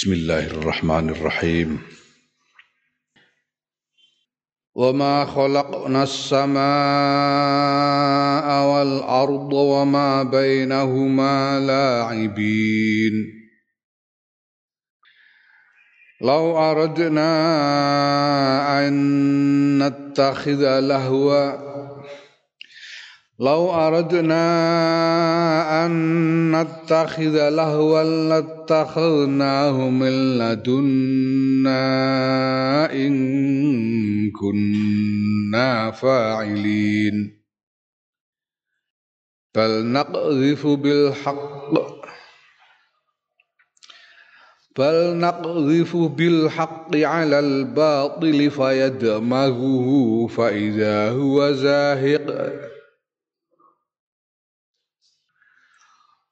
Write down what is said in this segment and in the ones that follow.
بسم الله الرحمن الرحيم وما خلقنا السماء والارض وما بينهما لاعبين لو اردنا ان نتخذ لهوا لو أردنا أن نتخذ لهوا لاتخذناه من لدنا إن كنا فاعلين. بل نقذف بالحق بل نقذف بالحق على الباطل فيدمغه فإذا هو زاهق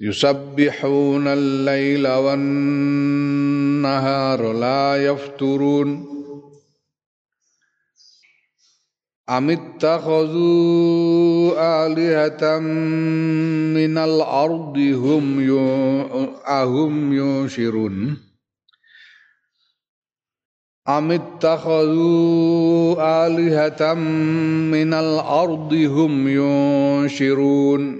يسبحون الليل والنهار لا يفترون. أم اتخذوا آلهة من الأرض هم أهم ينشرون؟ أم اتخذوا آلهة من الأرض هم ينشرون؟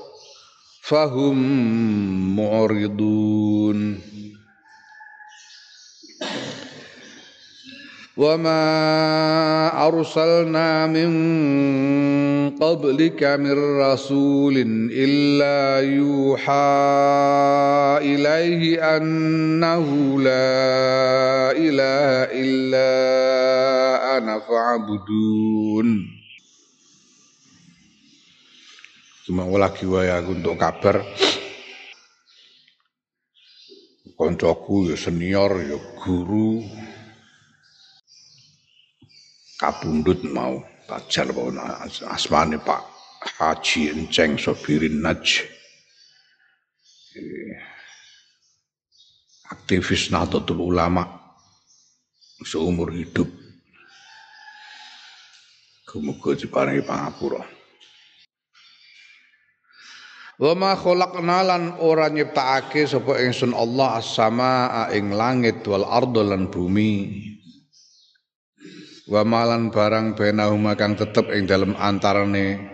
فهم معرضون. وما أرسلنا من قبلك من رسول إلا يوحى إليه أنه لا إله إلا أنا فاعبدون. Cuma lagi wae untuk kabar. Koncoku ya senior ya guru. Kabundut mau tajal asmane Pak Haji Enceng Sobirin Naj. Aktivis Nahdlatul Ulama seumur hidup. Kemudian diparingi pangapura. Wa ma khalaqna lan ora nyiptakake sapa ingsun Allah as-samaa ing langit wal ardo lan bumi. Wa malan barang benahuma kang tetep ing dalem antarane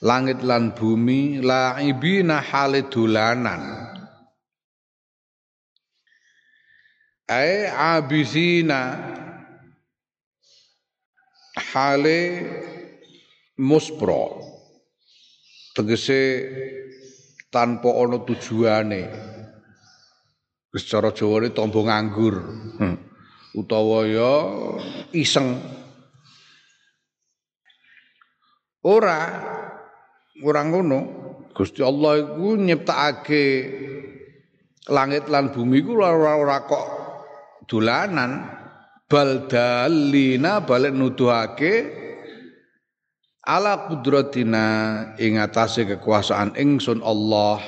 langit lan bumi laibina hale dolanan. Ai abisina hale muspro tegese tanpa ana tujuane. Wis cara Jawane tombo nganggur. Hmm. Utawa ya iseng. Ora ora ngono. Gusti Allah iku nyiptakake langit lan bumi iku ora ora kok dolanan baldalina balik nuduhake ala kudratina ing atase kekuasaan ingsun Allah.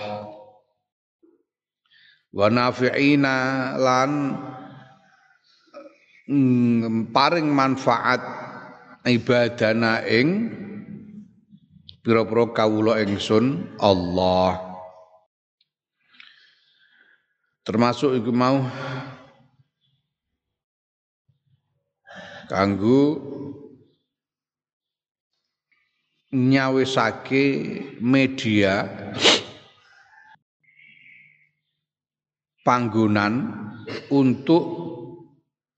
Wa nafi'ina lan mm, paring manfaat ibadana ing pira-pira kawula ingsun Allah. Termasuk iku mau kanggo nyawisake media panggonan untuk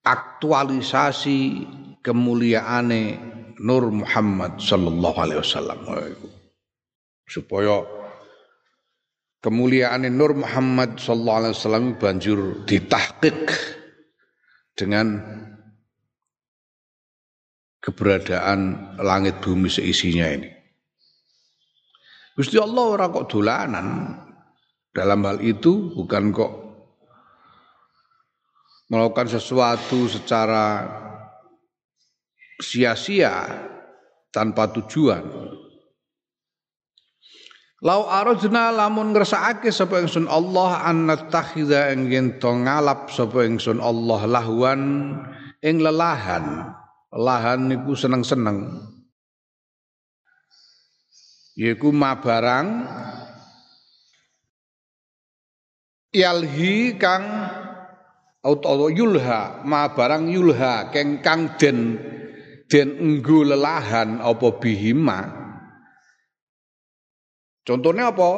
aktualisasi kemuliaane Nur Muhammad sallallahu alaihi wasallam. Supaya kemuliaan Nur Muhammad sallallahu alaihi wasallam banjur ditahqiq dengan keberadaan langit bumi seisinya ini. Gusti Allah ora kok dolanan dalam hal itu bukan kok melakukan sesuatu secara sia-sia tanpa tujuan. Lau arajna lamun ngersakake sapa ingsun Allah an nattakhidha ing to ngalap sapa ingsun Allah lahwan ing lelahan. Lahan niku seneng-seneng. Yaiku ma barang yalhi kang utawa yulha ma barang yulha keng kang den den enggo lelahan apa bihima Contohnya apa?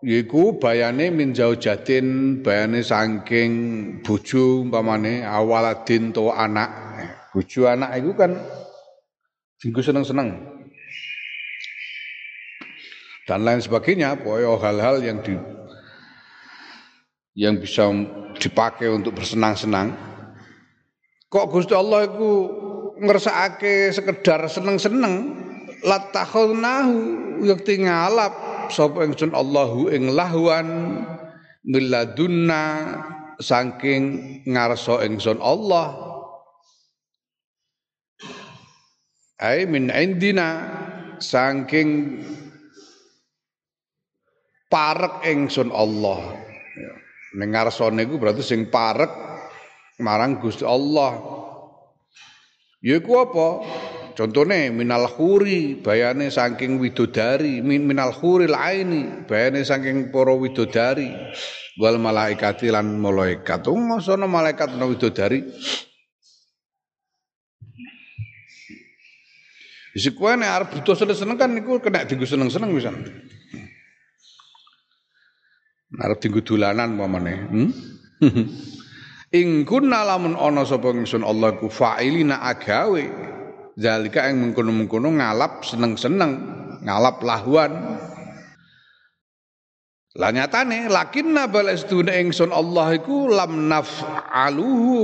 Yiku bayane min jauh jatin, bayane saking bojo umpamane awaladin to anak. Bojo anak itu kan singgu seneng-seneng. Dan lain sebagainya, pokoknya hal-hal yang di yang bisa dipakai untuk bersenang-senang. Kok Gusti Allah itu ngersakake sekedar seneng-seneng, latakhulnahu yakti ngalap sapa ingsun Allahu ing lahwan miladunna saking ngarsa ingsun Allah ai min indina saking parek ingsun Allah. Ning ngarsane iku berarti sing parek marang Gusti Allah. Yaiku apa? Contohnya minal khuri bayane saking widodari, min minal khuril aini bayane saking para widodari. Wal malaikati lan malaikat. Sono malaikat ana widodari. Isi kowe nek arep butuh seneng kan niku kena dienggo seneng-seneng pisan. Arep dienggo dolanan pamane. Hmm? Ing kunna lamun ana sapa ingsun Allah ku fa'ilina agawe Zalika yang mengkono-mengkono ngalap seneng-seneng, ngalap lahuan. Lah nyatane lakinna balastuna ingsun Allah iku lam naf'aluhu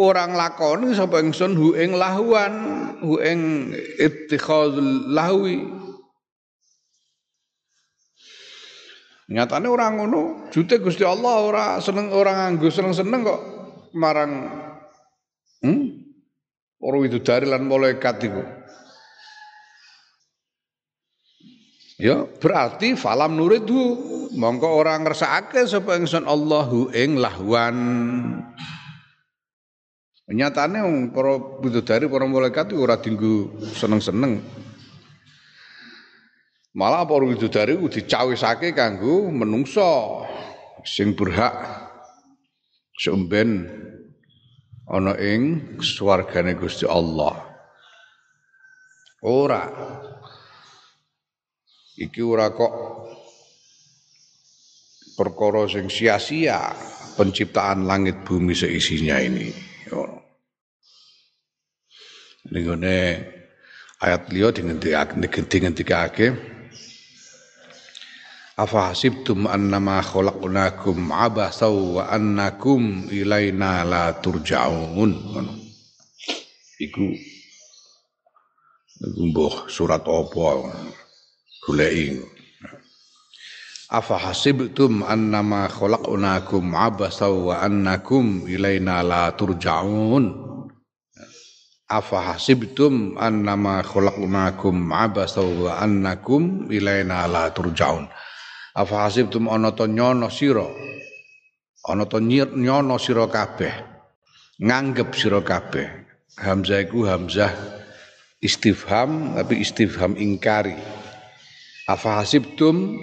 orang lakoni sapa ingsun hu ing lahuan, hu ing ittikhadzul lahwi. Nyatane orang ngono, jute Gusti Allah ora seneng orang nganggo seneng-seneng kok marang hmm? Para dari lan malaikat iku. Ya, berarti falam nuridhu mongko ora ngersakake sapa ingsun Allahu ing lahwan. Nyatane para dari para malaikat ora dinggo seneng-seneng. Malah para bidodari dicawisake kanggo menungso sing berhak seumben ana ing swargane Gusti Allah. Ora. Iki ora kok perkara sing sia-sia penciptaan langit bumi seisinya ini. Ning ayat liya dingendikake Afa hasibtum annama khalaqnakum abasaw wa annakum ilaina la turja'un. Iku iku surat apa goleki. Afa hasibtum annama khalaqnakum abasaw wa annakum ilaina la turja'un. Afa hasibtum annama khalaqnakum abasaw wa annakum ilaina la turja'un. Afa hasibtum ana to nyono sira. Ana to nyono sira kabeh. Nganggep sira kabeh. Hamzah iku hamzah istifham tapi istifham ingkari. Afa hasibtum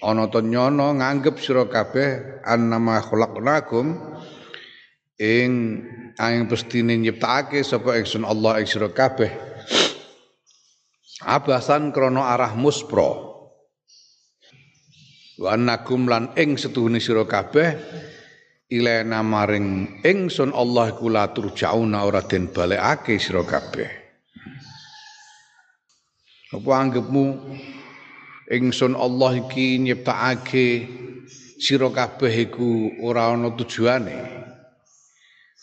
ana to nyono nganggep sira kabeh annama khalaqnakum ing ing pestine nyiptakake sapa ingsun Allah ing sira kabeh. Abasan krana arah muspro. Wa lan ing setuhune sira kabeh ilena maring ingsun Allah iku la turjauna ora den balekake sira kabeh. Apa anggapmu ingsun Allah iki nyiptakake sira kabeh iku ora ana tujuane.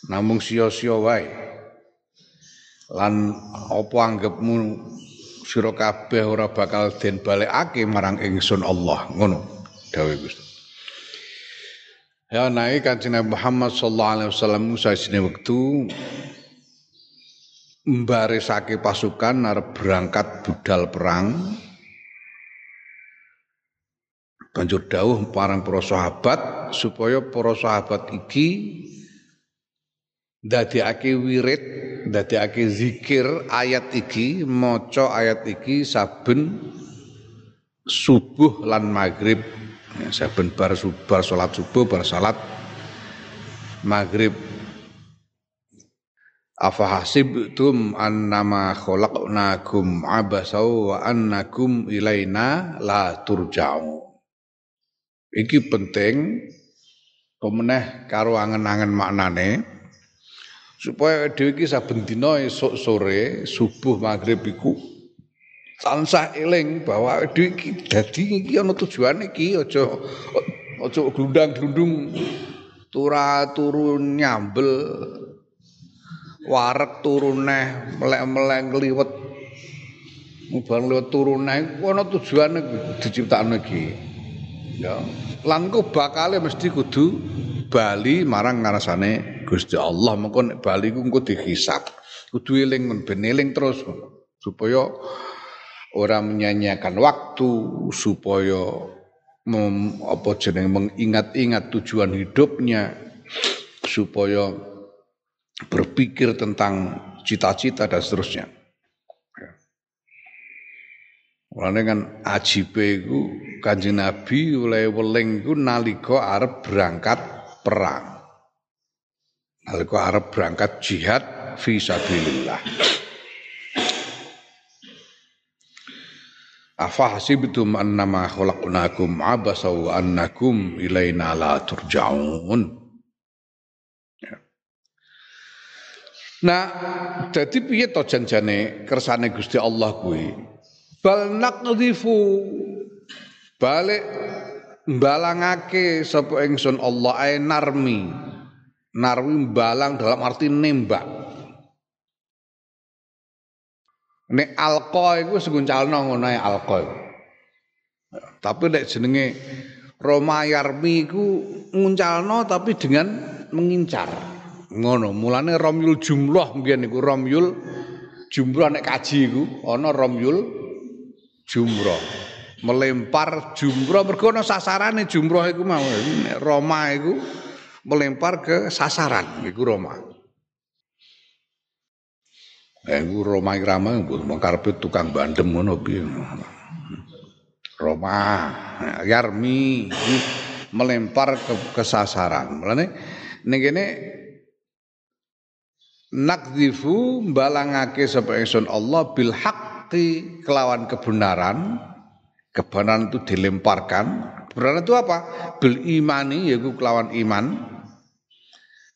Namung sia-sia wae. Lan apa anggapmu sira kabeh ora bakal den balekake marang ingsun Allah? Ngono dawuh Gusti. Ya naik kanjeng Muhammad sallallahu alaihi wasallam sajine wektu mbarisake pasukan arep berangkat budal perang banjur dawuh parang para sahabat supaya para sahabat iki dadekake wirid dadekake zikir ayat iki maca ayat iki saben subuh lan maghrib. Ya, saben bar subuh salat subuh bar salat maghrib. Afa hasibtum annama khalaqnakum abasau wa annakum ilaina la turja'un Iki penting pemeneh karo angen-angen maknane supaya dhewe iki saben dina esuk sore subuh maghrib iku tansah eling bahwa dhewe iki dadi iki ana tujuane iki aja aja glundang-glundung tura turun nyambel warek turun neh melek-melek ngliwet mubang liwat turun neh ana tujuane diciptakno iki ya. Lan ku bakale mesti kudu bali marang ngarasane Gusti Allah. Mengko nek bali ku engko dihisab kudu eling eling terus. Supaya ora menyanyiakan waktu supaya mem, apa jeneng mengingat-ingat tujuan hidupnya supaya berpikir tentang cita-cita dan seterusnya. Mulane kan ajibe iku Kanjeng Nabi oleh weling iku nalika arep berangkat perang. Nalika arep berangkat jihad fi sabilillah. Afa hasibtum annama khalaqnakum abasa wa annakum ilaina la turja'un. Ya. Nah, jadi piye to janjane kersane Gusti Allah kuwi? Bal naqdhifu. Balik mbalangake sapa ingsun Allah ae narmi. Narwi balang dalam arti nembak. Nek alqa iku seguncalno ngono ae alqa tapi nek jenenge Roma Yarmi iku nguncalno tapi dengan mengincar. Ngono mulane Romyul jumlah mbiyen iku Romyul jumlah nek kaji iku ana Romyul jumroh. Melempar jumroh. Mergo ana sasarane jumroh iku mau. Roma iku melempar ke sasaran iku Roma. Eh iku Roma irama mung karepe tukang bandem ngono Roma Yarmi melempar ke, ke sasaran. Mulane ning kene nakdzifu balangake sapa ingsun Allah bil haq haqqi kelawan kebenaran kebenaran itu dilemparkan. Kebenaran itu apa? Bil imani yaitu kelawan iman.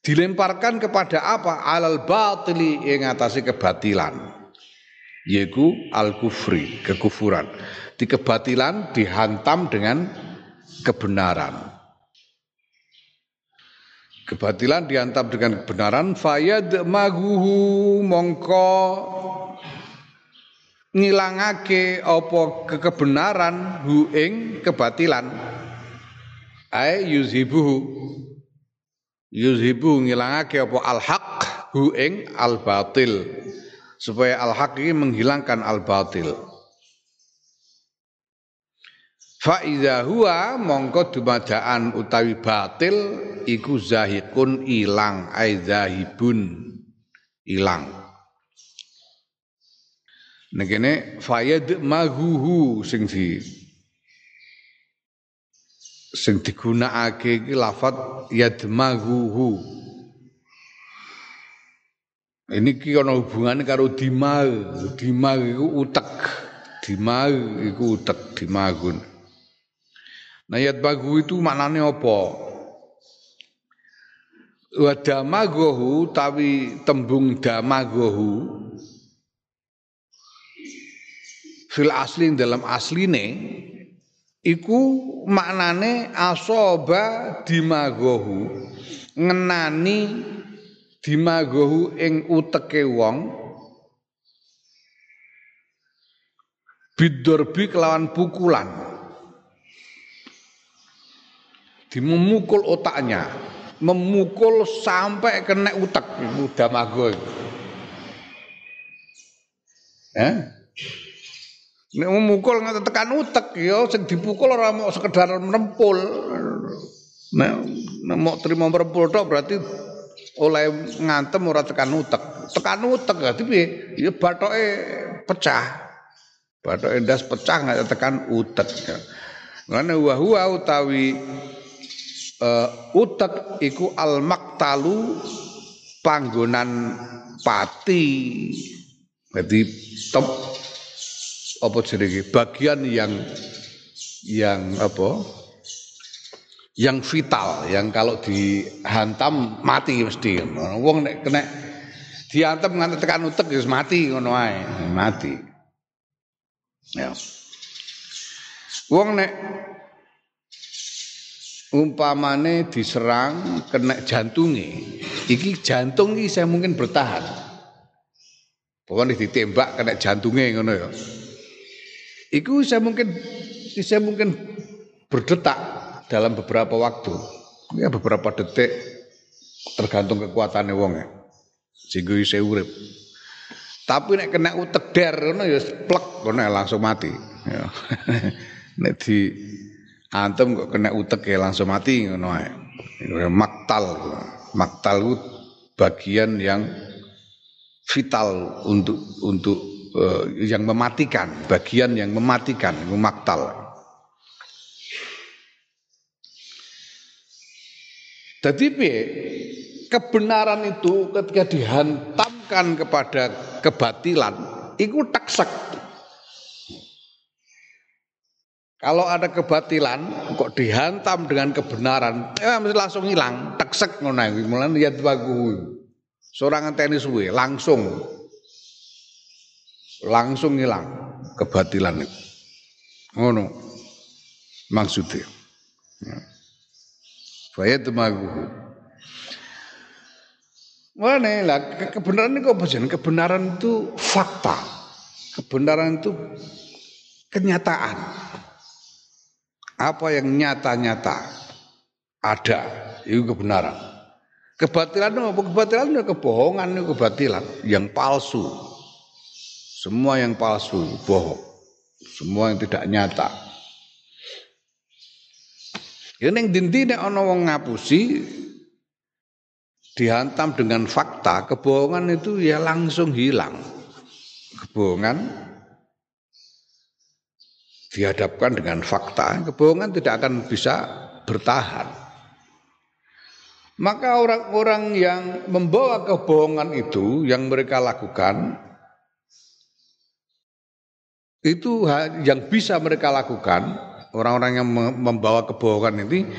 Dilemparkan kepada apa? Alal batili yang atasi kebatilan yaitu al kufri kekufuran. Di kebatilan dihantam dengan kebenaran. Kebatilan dihantam dengan kebenaran. Fayad maguhu mongko ngilangake apa kekebenaran hu ing kebatilan. Ay yuzhibuhu yuzhibu ngilangake apa al haq hu ing al batil supaya al haq ini menghilangkan al batil fa iza huwa mongko dumadaan utawi batil iku zahikun ilang ay zahibun ilang Nek kene fayad mahuhu sing di sing digunakake iki lafat yadmaghuhu ini ki ana hubungane karo dimag dimag iku utek. Dimag iku utek dimagun. Nah yadmaghu itu maknane apa? Wa damagohu tawi tembung damagohu fil asli dalam asline iku maknane asoba dimagohu ngenani dimagohu ing uteke wong bidorbi kelawan pukulan. Dimemukul otaknya memukul sampai kena utek itu damago eh Nek memukul nggak tekan utek ya sing dipukul ora mau sekedar menempul. Nek mau terima merempul tok berarti oleh ngantem ora tekan utek. Tekan utek berarti piye? Ya bathoke pecah. Bathoke ndas pecah nggak tekan utek. Ngene wa huwa utawi uh, utek iku al maktalu panggonan pati. Jadi top apa jenenge? Bagian yang yang apa? Yang vital yang kalau dihantam mati mesti. Wong nek kena dihantam nganti tekan utek wis mati ngono ae. Mati. Ya. Wong nek umpamane diserang kena jantunge. Iki jantung iki saya mungkin bertahan. Pokoknya ditembak kena jantungnya ngono ya Iku saya mungkin saya mungkin berdetak dalam beberapa waktu. Ya beberapa detik tergantung kekuatannya wong ya. Sehingga saya urip. Tapi nek kena utek der ngono ya plek ngono ya, langsung mati. Ya. nek di antem kok kena utek ya langsung mati ngono ae. Maktal. Maktal itu bagian yang vital untuk untuk uh, yang mematikan, bagian yang mematikan, memaktal. Jadi kebenaran itu ketika dihantamkan kepada kebatilan, itu taksek. Kalau ada kebatilan kok dihantam dengan kebenaran, eh mesti langsung hilang, taksek ngono mulane ya bagus. Seorang tenis suwe langsung langsung hilang kebatilan itu. Ngono maksudnya. Ya. Faya temagu. Mana lah kebenaran itu apa sih? Kebenaran itu fakta. Kebenaran itu kenyataan. Apa yang nyata-nyata ada itu kebenaran. Kebatilan itu apa? Kebatilan itu kebohongan itu kebatilan yang palsu. Semua yang palsu, bohong. Semua yang tidak nyata. Ini yang dinti nek ana wong ngapusi dihantam dengan fakta, kebohongan itu ya langsung hilang. Kebohongan dihadapkan dengan fakta, kebohongan tidak akan bisa bertahan. Maka orang-orang yang membawa kebohongan itu yang mereka lakukan itu yang bisa mereka lakukan orang-orang yang membawa kebohongan ini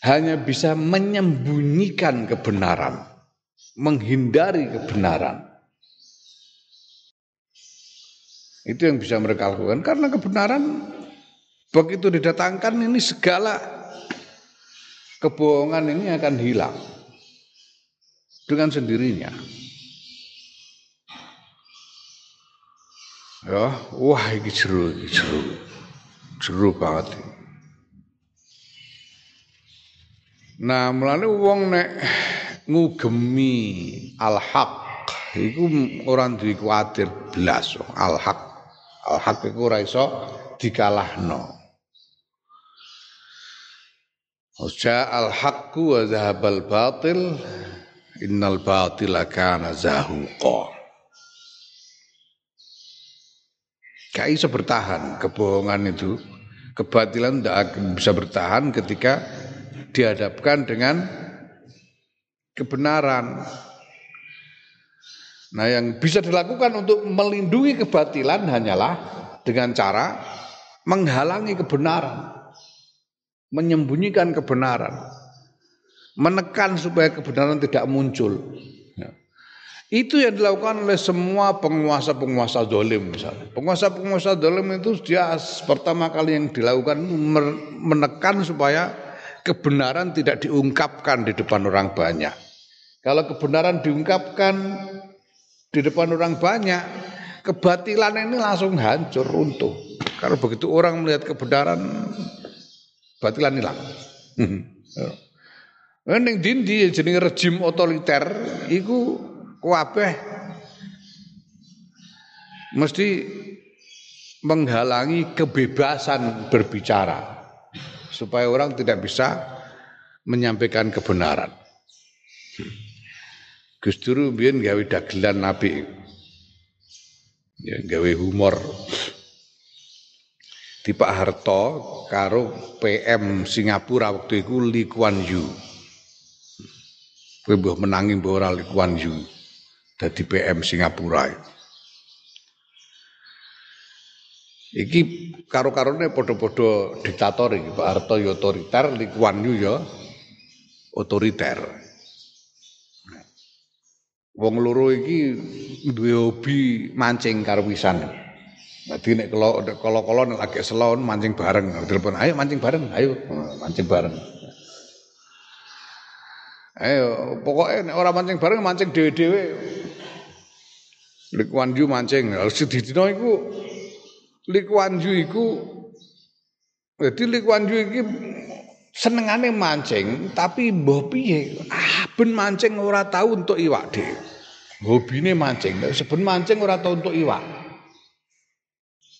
hanya bisa menyembunyikan kebenaran, menghindari kebenaran. Itu yang bisa mereka lakukan karena kebenaran begitu didatangkan ini segala kebohongan ini akan hilang dengan sendirinya. Ya, wah iki seru, iki seru. Seru banget. Nah, mulane wong nek ngugemi al-haq iku ora duwe kuwatir blas al-haq. Al-haq iku ora iso dikalahno. Uja al-haqqu wa zahabal batil innal batila kana zahuqa. Gak iso bertahan kebohongan itu. kebatilan tidak bisa bertahan ketika dihadapkan dengan kebenaran. Nah, yang bisa dilakukan untuk melindungi kebatilan hanyalah dengan cara menghalangi kebenaran, menyembunyikan kebenaran, menekan supaya kebenaran tidak muncul. Ya. Itu yang dilakukan oleh semua penguasa-penguasa dolim misalnya. Penguasa-penguasa dolim itu dia pertama kali yang dilakukan menekan supaya kebenaran tidak diungkapkan di depan orang banyak. Kalau kebenaran diungkapkan di depan orang banyak, kebatilan ini langsung hancur, runtuh. Karena begitu orang melihat kebenaran, batilan hilang. Ning dindi jenenge rejim otoriter iku kabeh mesti menghalangi kebebasan berbicara supaya orang tidak bisa menyampaikan kebenaran. Gus Duru biyen gawe dagelan nabi. Ya gawe humor. Di Pak Harto karo PM Singapura waktu itu Lee Kuan Yew. Kowe menangi mbah ora Lee Kuan Yew. Dadi PM Singapura. Iki karo-karone padha-padha diktator iki. Pak Harto ya otoriter, Lee Kuan Yew ya otoriter. Wong loro iki duwe hobi mancing karo pisan. Dadi nek kalau kalau nek lagi selon mancing bareng, telepon, "Ayo mancing bareng, ayo mancing bareng." Ayo, pokoknya nek ora mancing bareng mancing dhewe-dhewe. Likuan Yu mancing, sedina iku Likuan Yu iku Jadi Likuan Yu iki senengane mancing, tapi mbah piye? Ah, ben mancing ora tahu untuk iwak dhewe hobine mancing. Seben mancing ora tau untuk iwak.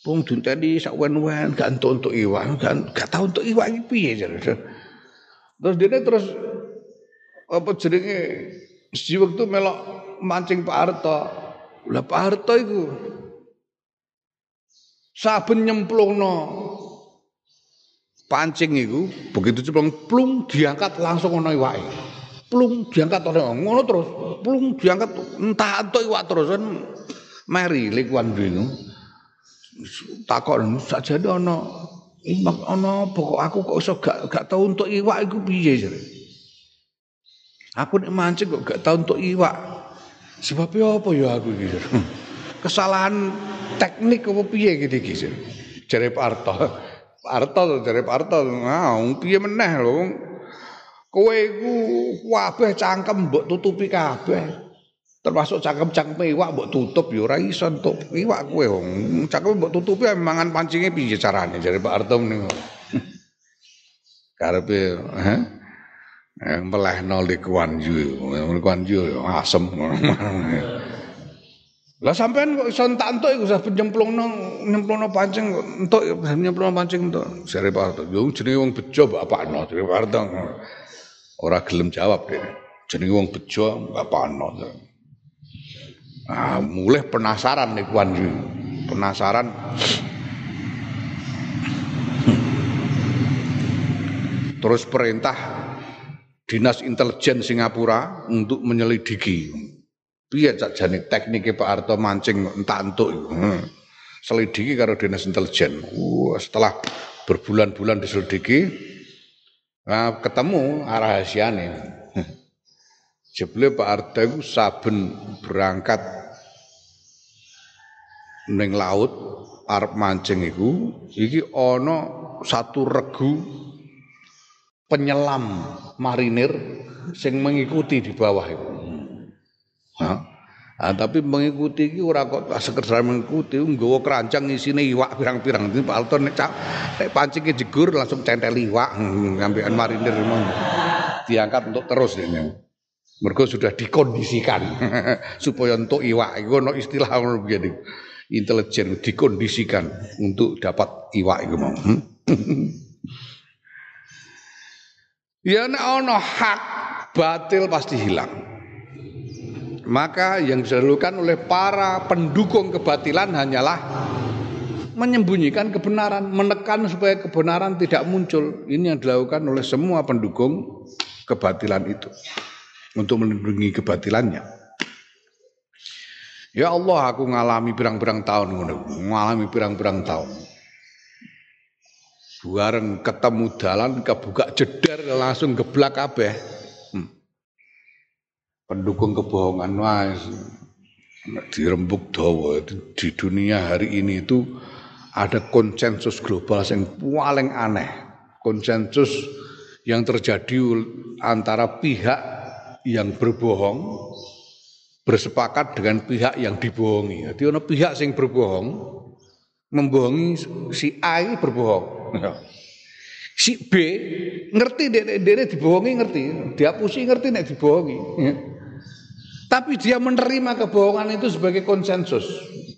Wong dunteni sak wen-wen gak entuk untuk iwak, gak, gak tau untuk iwak iki piye jare. Terus dia terus apa jenenge si waktu melok mancing Pak Harto. Lah Pak Harto iku saben nyemplungno. Pancing iku begitu cemplung plung diangkat langsung ono iwake. Plung diangkat orang ngono terus plung diangkat entah entuk iwak terus kan. Mari likuan bingung takon sajane ana imak ana pokok aku kok iso gak gak tau untuk iwak iku piye? jare. Aku nek mancing kok gak tau untuk iwak sebabnya apa ya aku iki kesalahan teknik apa piye gitu iki jare Pak Arto Pak Arto jare Pak Arto ah piye meneh lho Kowe iku kabeh cangkem mbok tutupi kabeh. Termasuk cangkem-cangkem iwak mbok tutup ya ora iso entuk iwak kowe. Cangkem mbok tutupi mangan pancinge piye carane jare Pak Arto niku. Karepe eh yang melehno likuan yu, likuan yu asem. Lah sampean kok iso entuk iku sampe nyemplungno nyemplungno pancing entuk nyemplungno pancing entuk. Jare Pak Arto, yo jenenge wong bejo bapakno, jare Pak Arto. Ora gelem jawab deh. Jenenge wong bejo gak pano. Ah, mulai penasaran nih Kuan Yu. Penasaran Terus perintah Dinas Intelijen Singapura untuk menyelidiki. Piye jane tekniknya Pak Harto mancing entak entuk hmm. Selidiki karo Dinas Intelijen. Uh, setelah berbulan-bulan diselidiki, Nah, ketemu rahasiane. Jebule Pak Arta itu saben berangkat ning laut arep mancing iku iki ana satu regu penyelam marinir sing mengikuti di bawah itu. Nah, tapi mengikuti iki ora kok sekedar mengikuti nggawa keranjang isine iwak pirang-pirang. Ini Pak Alton nek nek pancingnya jegur langsung centel iwak ngambilan marinir memang diangkat untuk terus ini. Mergo sudah dikondisikan supaya untuk iwak iku ono istilah ngono begini. Intelijen dikondisikan untuk dapat iwak iku mau. ya nek ono hak batil pasti hilang. Maka yang dilakukan oleh para pendukung kebatilan hanyalah menyembunyikan kebenaran, menekan supaya kebenaran tidak muncul. Ini yang dilakukan oleh semua pendukung kebatilan itu untuk melindungi kebatilannya. Ya Allah, aku ngalami pirang-pirang tahun ngalami pirang-pirang tahun. Bareng ketemu dalan kebuka jeder langsung geblak kabeh. Hmm. Pendukung kebohongan wah dirembuk dawa di dunia hari ini itu ada konsensus global yang paling aneh. Konsensus yang terjadi antara pihak yang berbohong bersepakat dengan pihak yang dibohongi. Jadi ada pihak yang berbohong membohongi si A berbohong. Si B ngerti dia, dibohongi ngerti, dia pusing ngerti nek dibohongi. Tapi dia menerima kebohongan itu sebagai konsensus.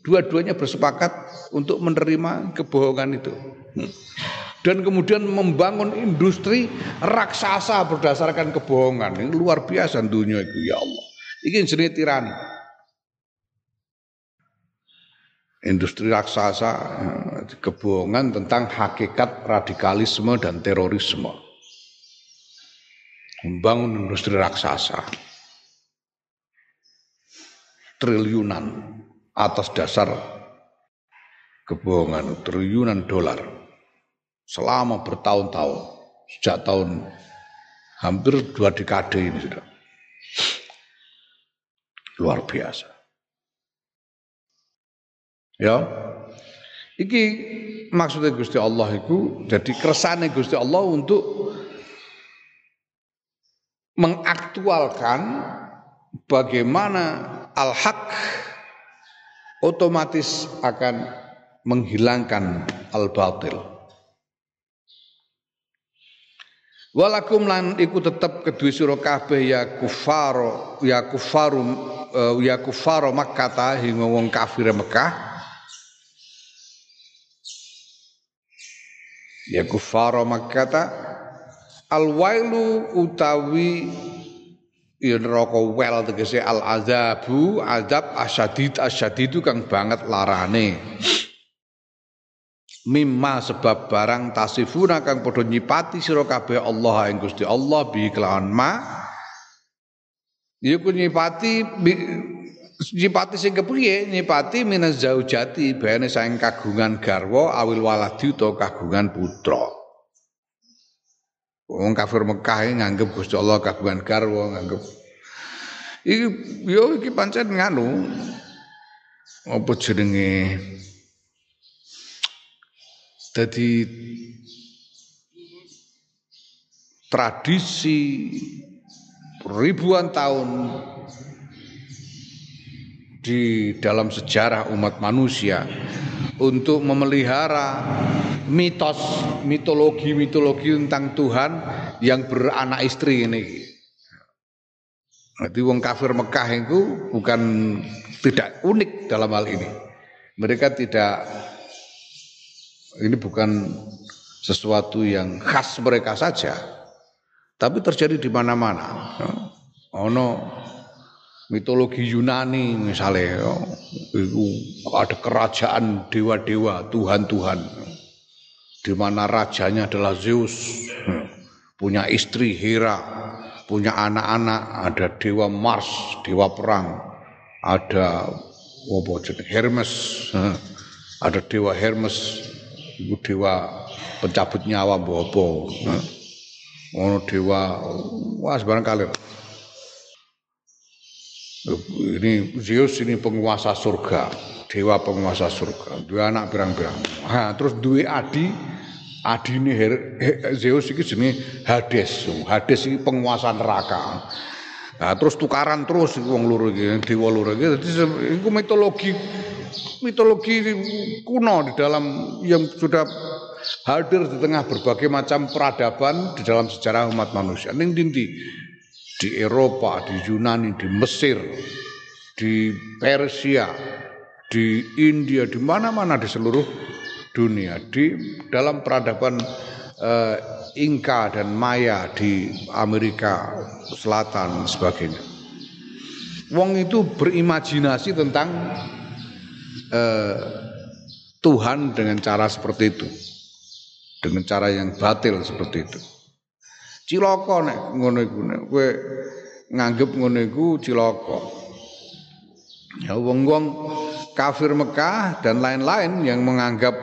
Dua-duanya bersepakat untuk menerima kebohongan itu. Dan kemudian membangun industri raksasa berdasarkan kebohongan. Ini luar biasa dunia itu ya Allah. Ini jenis tirani. Industri raksasa kebohongan tentang hakikat radikalisme dan terorisme. Membangun industri raksasa. Triliunan atas dasar kebohongan triliunan dolar selama bertahun-tahun sejak tahun hampir dua dekade ini sudah luar biasa ya iki maksudnya Gusti Allah itu jadi keresane Gusti Allah untuk mengaktualkan bagaimana al-haq otomatis akan menghilangkan al-batil. Walakum lan iku tetep kedue sira kabeh ya kufaro ya kufaru uh, ya kufaro Makkah ta wong kafir Mekah. Ya kufaro Makkah ta al-wailu utawi ya neraka wel tegese al azabu azab asyadid asyadidu kang banget larane. Mimma sebab barang tasifuna kang padha nyipati sira kabeh Allah ing Gusti Allah bi ma. Iku nyipati nyipati sing kepriye? Nyipati minaz zaujati bene saing kagungan garwa awil waladi utawa kagungan putra. Wong kafir Mekah nganggep Gusti Allah kagungan garwa, nganggep. Iki yo iki pancen nganu. Apa jenenge? Dadi tradisi ribuan tahun di dalam sejarah umat manusia untuk memelihara mitos mitologi-mitologi tentang Tuhan yang beranak istri ini. Jadi wong kafir Mekah itu bukan tidak unik dalam hal ini. Mereka tidak ini bukan sesuatu yang khas mereka saja, tapi terjadi di mana-mana. Ono mitologi Yunani misalnya, itu ada kerajaan dewa-dewa, Tuhan-Tuhan. Di mana rajanya adalah Zeus, punya istri Hera, punya anak-anak, ada dewa Mars, dewa perang, ada apa Hermes, ada dewa Hermes, itu dewa pencabut nyawa bobo, ono dewa wah sebarang kali. Ini Zeus ini penguasa surga, dewa penguasa surga, dua anak berang-berang. Nah, terus dua adi adine Zeus iki jenenge Hades. Hades iki penguasa neraka. Nah, terus tukaran terus wong loro iki, dewa loro iki. Dadi mitologi mitologi kuno di dalam yang sudah hadir di tengah berbagai macam peradaban di dalam sejarah umat manusia. Ning dinti di Eropa, di Yunani, di Mesir, di Persia, di India, di mana-mana di seluruh dunia di dalam peradaban uh, Inka dan Maya di Amerika Selatan sebagainya. Wong itu berimajinasi tentang uh, Tuhan dengan cara seperti itu. Dengan cara yang batil seperti itu. Cilaka nek ngono iku nek kowe nganggep ngono iku cilaka. Ya wong-wong kafir Mekah dan lain-lain yang menganggap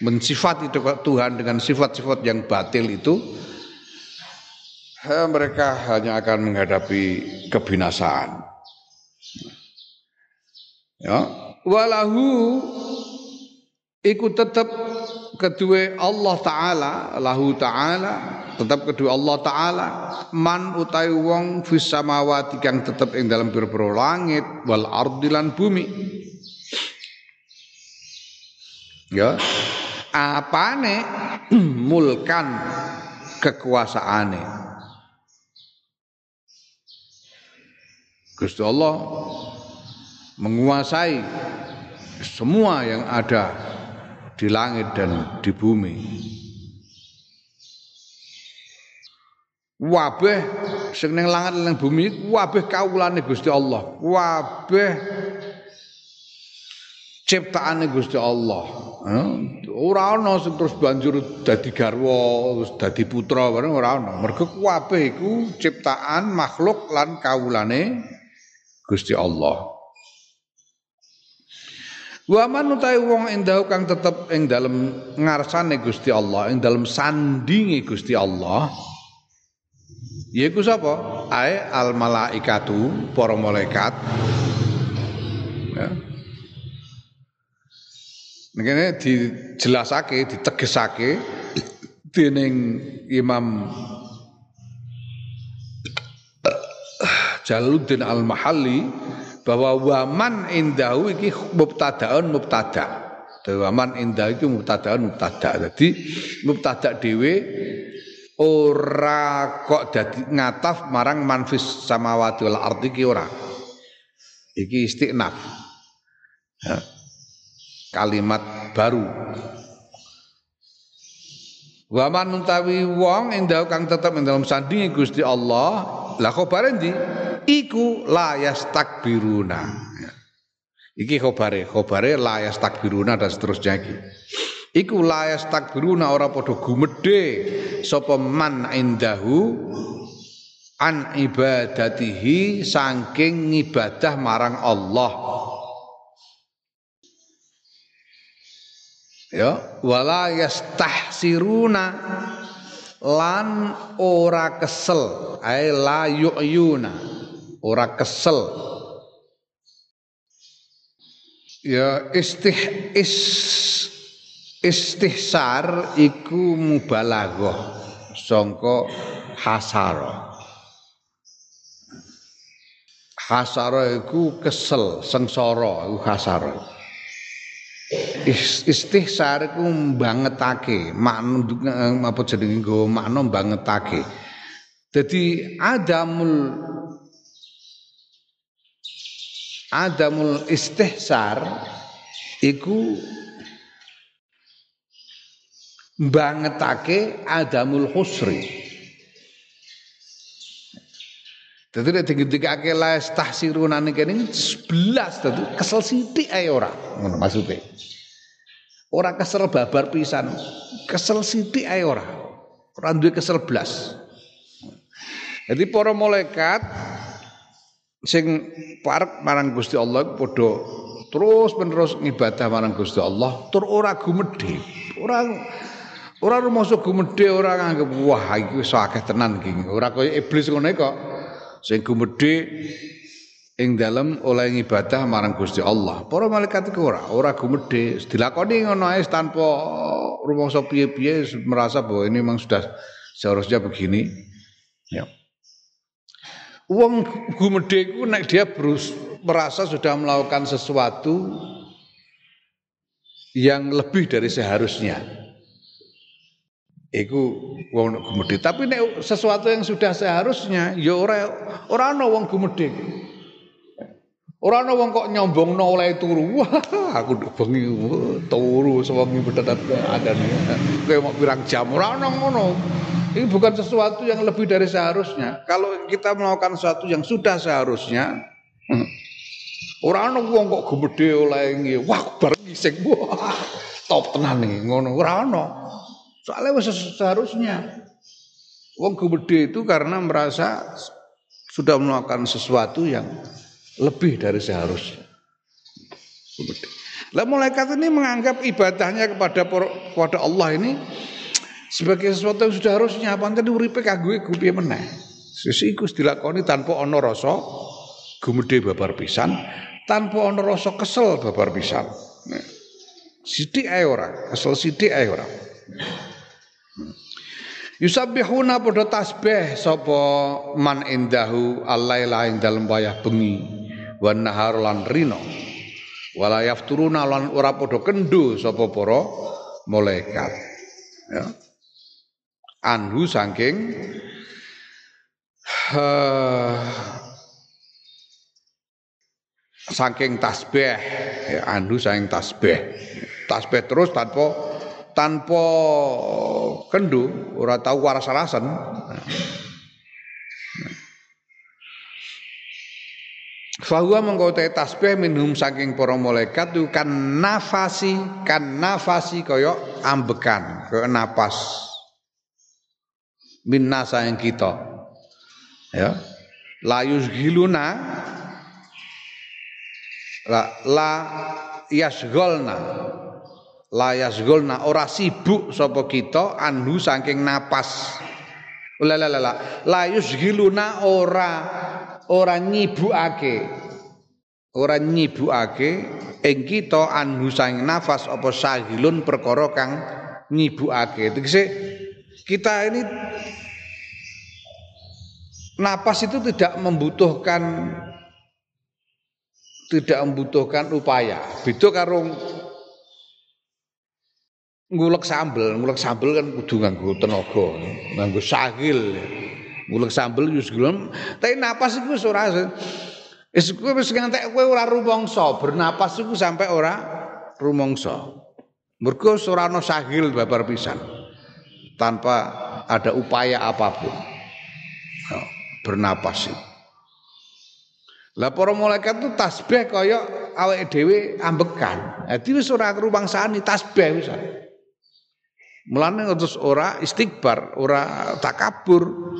mensifati Tuhan dengan sifat-sifat yang batil itu mereka hanya akan menghadapi kebinasaan. Ya, walahu ikut tetap kedua Allah taala lahu taala tetap kedua Allah taala. Man utai wong fis samawati kang tetep ing dalam pira langit wal ardilan bumi. Ya. Apane? Mulkan kekuasaane. Gusti Allah menguasai semua yang ada di langit dan di bumi. Wabeh sing ning langit lan bumi wabeh kawulane Gusti Allah. Wabeh ciptaane Gusti Allah. Ora ana sing terus banjur dadi garwa, terus dadi putra bareng ora ana. Mergo kabeh iku ciptaan makhluk lan kawulane Gusti Allah. Wa man utahe wong endah kang tetep ing dalem ngarsane Gusti Allah, ing dalem sandinge Gusti Allah. Yaiku sapa? Ae al malaikatu, para malaikat. Ya. Ngene dijelasake, ditegesake dening Imam Jaluddin Al-Mahalli bahwa waman indahu iki mubtadaun mubtada. Waman indahu iki mubtadaun mubtada. Jadi mubtada dhewe ora kok dadi ngataf marang manfis samawati wal ardi iki ora. Iki istiqnaf. Ya. Kalimat baru. Waman utawi wong indahu kang tetep ing dalam sandingi Gusti Allah, lah khabare ndi? iku la yastakbiruna. Iki khobare, khobare la yastakbiruna dan seterusnya iki. Iku la yastakbiruna ora padha gumedhe sapa man indahu an ibadatihi saking ibadah marang Allah. Ya, wala yastahsiruna lan ora kesel ay la yu'yuna ora kesel ya istih is istihsar iku mubalaghah sangka hasara hasara iku kesel sengsara iku hasara istihsar iku bangetake makna apa jenenge nggo makna bangetake dadi adamul adamul istihsar iku bangetake adamul husri Dadi nek digendikake la tahsiruna niki kene 11 dadi kesel sithik ae ora ngono maksude. Ora kesel babar pisan, kesel sithik ae ora. Ora duwe kesel blas. Jadi para malaikat sing parek marang Gusti Allah padha terus menerus ngibadah marang Gusti Allah tur ora gumedhe ora ora rumangsa gumedhe ora nganggep wah iki iso akeh tenan iki. Ora kaya iblis ngono kok. Sing gumedhe ing dalem oleh ngibadah marang Gusti Allah. Para malaikat iku ora ora gumedhe. Dilakoni ngono ae tanpa rumangsa piye-piye merasa bahwa ini memang sudah seharusnya begini. Ya. Wong gumedhe iku nek dia berus, merasa sudah melakukan sesuatu yang lebih dari seharusnya. Iku wong gumedhe. Tapi nek sesuatu yang sudah seharusnya ya ora ora ana wong gumedhe. Ora ana wong kok nyombongno oleh turu. Wah, aku bengi turu sewengi betet ada nih. Kayak mau pirang jam ora ana ngono. Ini bukan sesuatu yang lebih dari seharusnya. Kalau kita melakukan sesuatu yang sudah seharusnya, hmm, Ora ana wong kok gumedhe oleh. Wah, bareng ngising. Wah, top tenan nih ngono. Ora ana. Soalnya seharusnya wong gumedhe itu karena merasa sudah melakukan sesuatu yang lebih dari seharusnya. Lah malaikat ini menganggap ibadahnya kepada kepada Allah ini sebagai sesuatu yang sudah harusnya pancen uripe kanggo iku piye meneh. Sisi iku dilakoni tanpa ana rasa gumedhe babar pisan tanpa ana rasa kesel babar pisan. Sithik ae ora, kesel sithik ae ora. Yusabbihuna padha tasbih sapa man indahu allaila ing dalem wayah bengi wan nahar lan rino. Wala yafturuna lan ora padha kendho sapa para malaikat. Ya. Anhu saking uh, saking tasbih ya, anu saking tasbih tasbih terus tanpa tanpa kendu ora tahu waras-warasan Fahuwa mengkotai tasbih minhum saking para malaikat itu kan nafasi kan nafasi koyok ambekan ke napas. Minna sayang kita. Ya. Layus giluna la, la yasgolna la yasgolna ora sibuk sapa kita anhu saking napas. La la la la la yusgiluna ora ora nyibukake. Ora nyibukake ing kita anhu saking nafas apa sahilun perkara kang nyibukake. Tegese kita ini napas itu tidak membutuhkan tidak membutuhkan upaya. Beda karo ngulek sambel, ngulek sambel kan kudu nganggo tenaga, nganggo sahil. Ngulek sambel yo gelem, tapi napas iku wis ora wis kowe wis ngantek kowe ora rumangsa, bernapas iku sampai ora rumangsa. Mergo ora ana sahil babar pisan. Tanpa ada upaya apa pun. Bernapas itu. Lah para malaikat itu tasbih kaya awake dhewe ambekan. Dadi wis ora ngrumangsani tasbih wis. Mulane terus ora istighbar, ora takabur.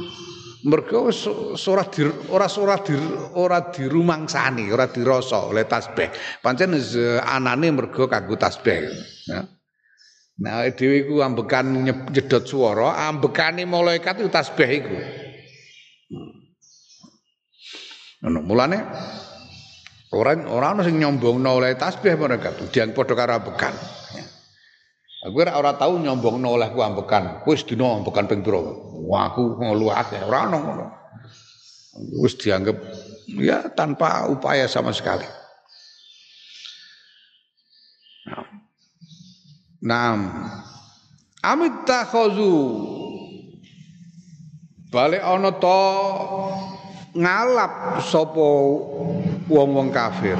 Mergo ora di ora ora di ora dirumangsani, ora dirasa oleh tasbih. Pancen anane mergo kanggo tasbih. Ya. Nah, dhewe iku ambekan nyedot swara, ambekane malaikat itu tasbih iku. Ngono mulane orang orang sing nyombongno oleh tasbih mereka tuh diang padha karo ambekan. Aku ora ora tau nyombongno oleh ku ambekan. Wis dina ambekan ping pira? Wah aku ngelu akeh ora ono ngono. Wis dianggap ya tanpa upaya sama sekali. Nah, amit takhazu balik ana to ngalap sapa wong-wong kafir.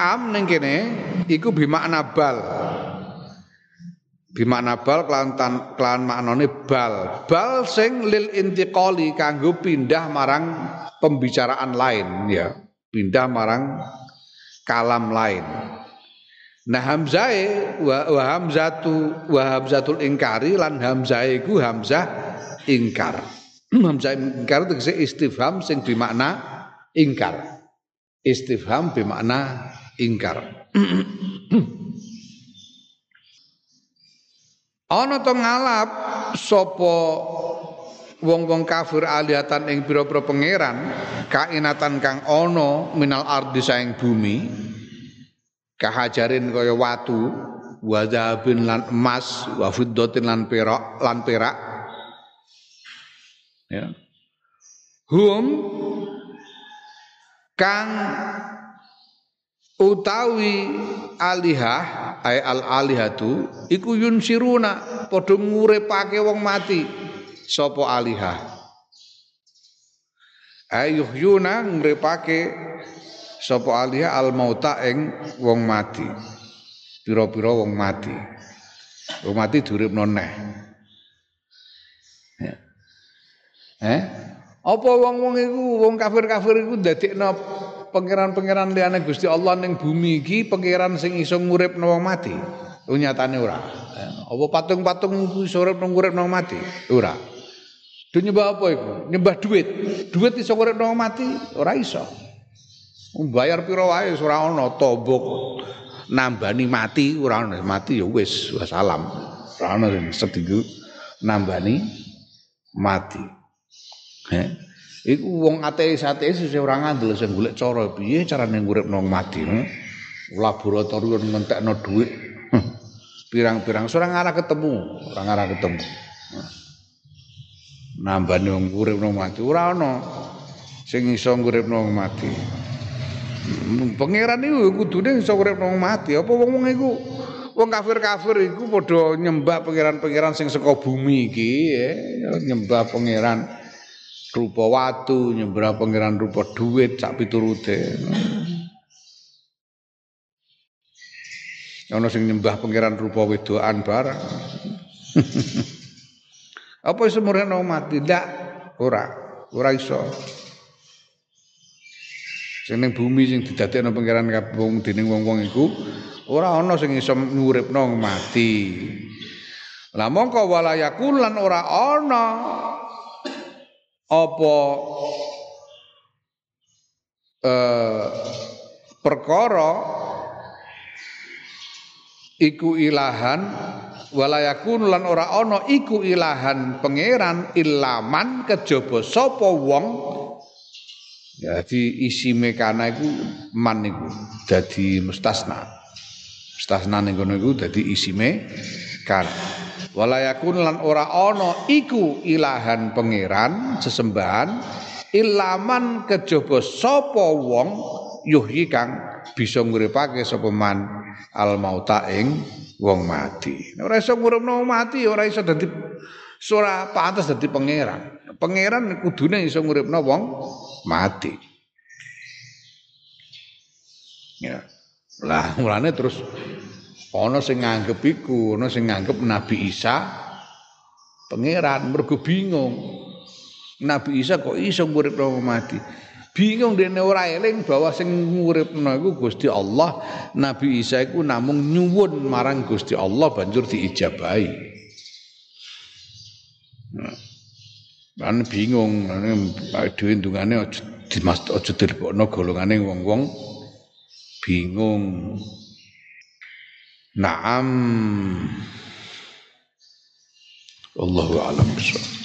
Am ning kene iku bimakna bal. Bimakna bal kelan kelan maknane bal. Bal sing lil intiqali kanggo pindah marang pembicaraan lain ya. Pindah marang kalam lain. Nah hamzae wa, wa hamzatu wa hamzatul ingkari lan hamzae iku hamzah ingkar. Hamzah ingkar tegese istifham sing bermakna ingkar. Istifham bermakna ingkar. Ana to ngalap sapa wong-wong kafir alihatan ing pira-pira pangeran kainatan kang ana minal ardi saing bumi kahajarin kaya watu wa lan emas wa lan perak lan perak. Ya. Hum kang utawi alihah ay al alihatu iku yunsiruna padha nguripake wong mati. Sapa alihah? Ayuhyuna nguripake sapa alihah al mauta ing wong mati. Pira-pira wong mati. Wong mati diuripno neh. Eh? Apa wong-wong iku wong kafir-kafir iku ndadekno pangeran-pangeran liyane Gusti Allah ning bumi iki pangeran sing iso nguripno wong mati? Nyatane ora. Apa patung-patung iso uripno nguripno wong mati? Ora. Do apa iku? Nyembah duit. Duit iso nguripno wong mati? Ora iso. Bayar piro wae ora ana tombok nambani mati ora ana mati ya wis salam. Ora ana sedinggo nambani mati. Eh? Iku wong ateis-ateis sing ora ngandel sing golek cara piye carane nguripno mati. Eh? Laboratorium ngentekno duit. Pirang-pirang ora ngarah ketemu, ora ngarah ketemu. Nambani wong uripno mati ora ana sing iso nguripno mati. Pangeran iku kudune iso urip wong mati. Apa wong-wong iku wong kafir-kafir iku padha nyembah pangeran-pangeran sing saka bumi iki ya. nyembah pangeran rupa watu, nyembah pangeran rupa duit sak piturute. Ana sing nyembah pangeran rupa wedoan barang. Apa iso murene mati? Ndak, ora. Ora iso. Sing bumi sing didadekno pangeran kabung dening wong-wong iku ora ana sing iso nguripno mati. Lah mongko walayakun lan ora ana apa eh perkara iku ilahan walayakun lan ora ana iku ilahan pangeran ilaman kejaba sapa wong Jadi isi mekana iku man niku dadi mustasna. Mustasna ning kono iku dadi isi mekana. Walayakun lan ora ana iku ilahan pangeran sesembahan ilaman kejaba sapa wong yuhyi kang bisa nguripake sapa man al mauta ing wong mati. Ora iso nguripno mati ora iso dadi ora pantes dadi pangeran. Pangeran kudune iso nguripno wong mati. Ya. Lah mulane terus ana sing nganggep iku, ana sing nganggep Nabi Isa pangeran mergo bingung. Nabi Isa kok iso nguripno mati. Bingung dene ora eling bahwa sing nguripno iku Gusti Allah. Nabi Isa iku namung nyuwun marang Gusti Allah banjur diijabahi. Nah. Kan bingung, dhewe ndungane aja dimas aja dilebokno golongane wong-wong bingung. Naam. Allahu a'lam bishawab.